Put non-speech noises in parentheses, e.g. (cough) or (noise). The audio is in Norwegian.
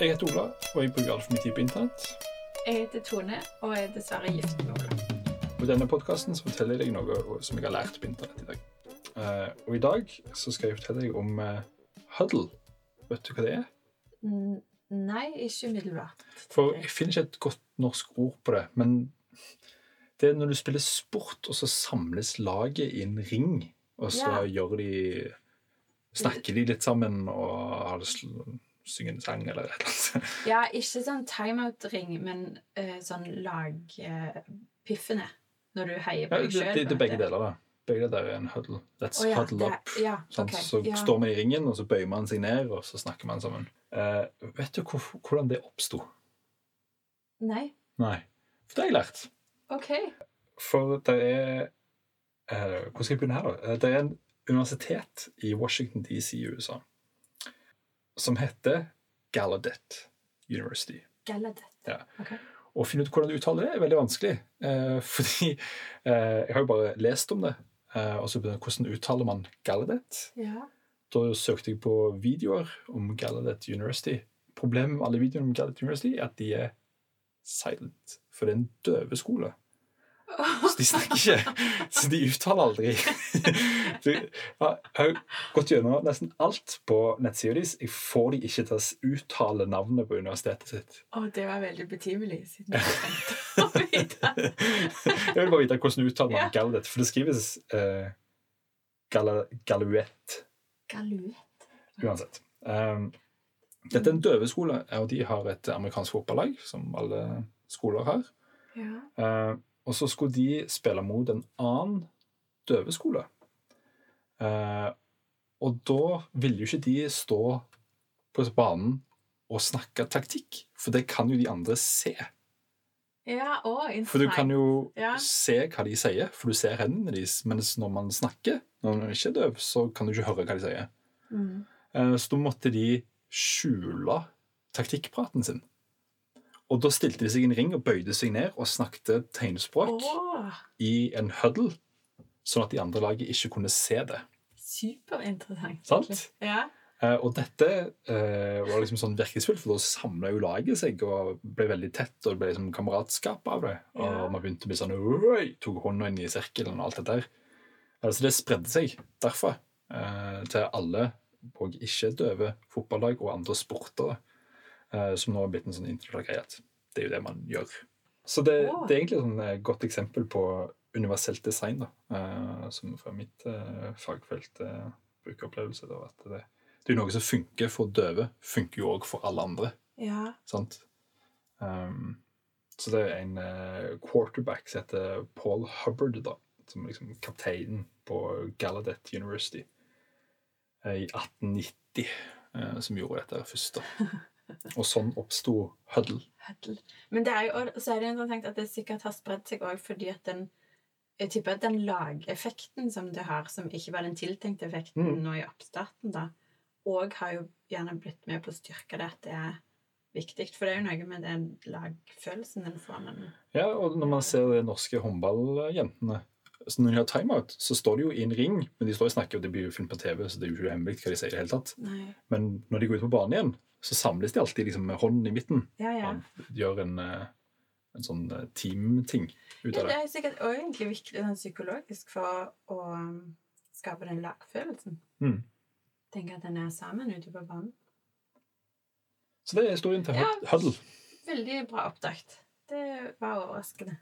Jeg heter Ola, og jeg bruker altfor mye tid på internett. Jeg heter Tone og jeg er dessverre gift med Ola. I denne podkasten forteller jeg deg noe som jeg har lært på internett i dag. Eh, og i dag så skal jeg fortelle deg om eh, huddle. Vet du hva det er? Mm, Nei, ikke umiddelbart. For jeg finner ikke et godt norsk ord på det. Men det er når du spiller sport, og så samles laget i en ring, og så Ja. gjør de Snakker de litt sammen og har det synger en sang eller et eller annet. (laughs) Ja, ikke sånn timeout-ring, men uh, sånn lagpiffene. når du heier på det, deg sjøl. det, det er begge deler, da. Begge deler er en huddle. Let's oh, ja, huddle det- up. ja, sånn, okay, så står man i ringen, og så bøyer man seg ned, og så snakker man sammen. Uh, vet du hvor, hvordan det oppsto? Nei? Nei. For det har jeg lært. OK. For det er uh, Hvor skal jeg begynne her, da? Det er en universitet i Washington DC i USA som heter Gallaudet University. Gallaudet. Ja. Okay. Å finne ut hvordan du uttaler det, er veldig vanskelig. Eh, (laughs) fordi eh, jeg har jo bare lest om det. Eh, og så hvordan uttaler man Gallaudet? Ja. Da søkte jeg på videoer om Gallaudet University. Problemet med alle videoene om Gallaudet University er at de er silent. For det er en døveskole. Så de snakker ikke. Så de uttaler aldri. (laughs) Så Jeg har gått gjennom nesten alt på nettsida deres. Jeg får de ikke til å uttale navnet på universitetet sitt. Å, det var veldig betimelig, siden å vite. (laughs) Jeg vil bare vite hvordan du uttaler man Gallaudet, for det skrives uh, Galuett. Galuet. uansett. Um, dette er en døveskole, og de har et amerikansk fotballag, som alle skoler har. Ja. Eh, og så skulle de spille mot en annen døveskole. Eh, og da ville jo ikke de stå på banen og snakke taktikk, for det kan jo de andre se. Ja, å, For du kan jo Ja. se hva de sier, for du ser hendene deres, mens når man snakker, når man ikke er døv, så kan du ikke høre hva de sier. Mm. Eh, Så da måtte de skjule taktikkpraten sin. Og da stilte de seg i en ring og bøyde seg ned og snakket tegnspråk oh. i en huddle, sånn at de andre laget ikke kunne se det. superinteressant. Sant? Ja. Eh, Og dette eh, var liksom sånn virkningsfullt, for da samla jo laget seg og ble veldig tett, og det ble liksom kameratskap av det. Og Ja. man begynte å bli sånn Oi! Tok hånda inn i sirkelen og alt det der. Eh, Så det spredde seg derfra eh, til alle og ikke-døve fotballag og andre sportere, eh, som nå har blitt en sånn at Det er jo det man gjør. Så det, det er egentlig et sånn eh, godt eksempel på universelt design, da, eh, som fra mitt eh, fagfelt eh, brukeropplevelse. Da, at det, det er noe som funker for døve, funker jo òg for alle andre. ja. sant? Um, så det er en eh, quarterback som heter Paul Hubbard, da, som er liksom kapteinen på Gallaudet University eh, i 1890, eh, som gjorde dette først. da. (laughs) Og sånn oppsto Huddle. Huddle. Men det er jo, så er det interessant at det sikkert har spredd seg òg fordi at den jeg tipper at den lageffekten som det har, som ikke var den tiltenkte effekten Mm. nå i oppstarten, da, òg har jo gjerne blitt med på å styrke det at det er viktig. For det er jo noe med den lagfølelsen den får. Men, Ja, og når man ser de norske håndballjentene så Når de har timeout, så står de jo i en ring, men de står og snakker, og det blir jo filmet på TV, så det er jo ikke hemmelig hva de sier i det hele tatt. nei. Men når de går ut på banen igjen, så samles de alltid liksom med hånden i midten. Ja, ja. og gjør en, eh, en sånn team-ting ut av Det det. er sikkert også egentlig viktig sånn psykologisk for å um, skape den lagfølelsen. Mm. Tenke at den er sammen ute på banen. Så det er historien til Ja. Huddle. Veldig bra oppdakt. Det var overraskende.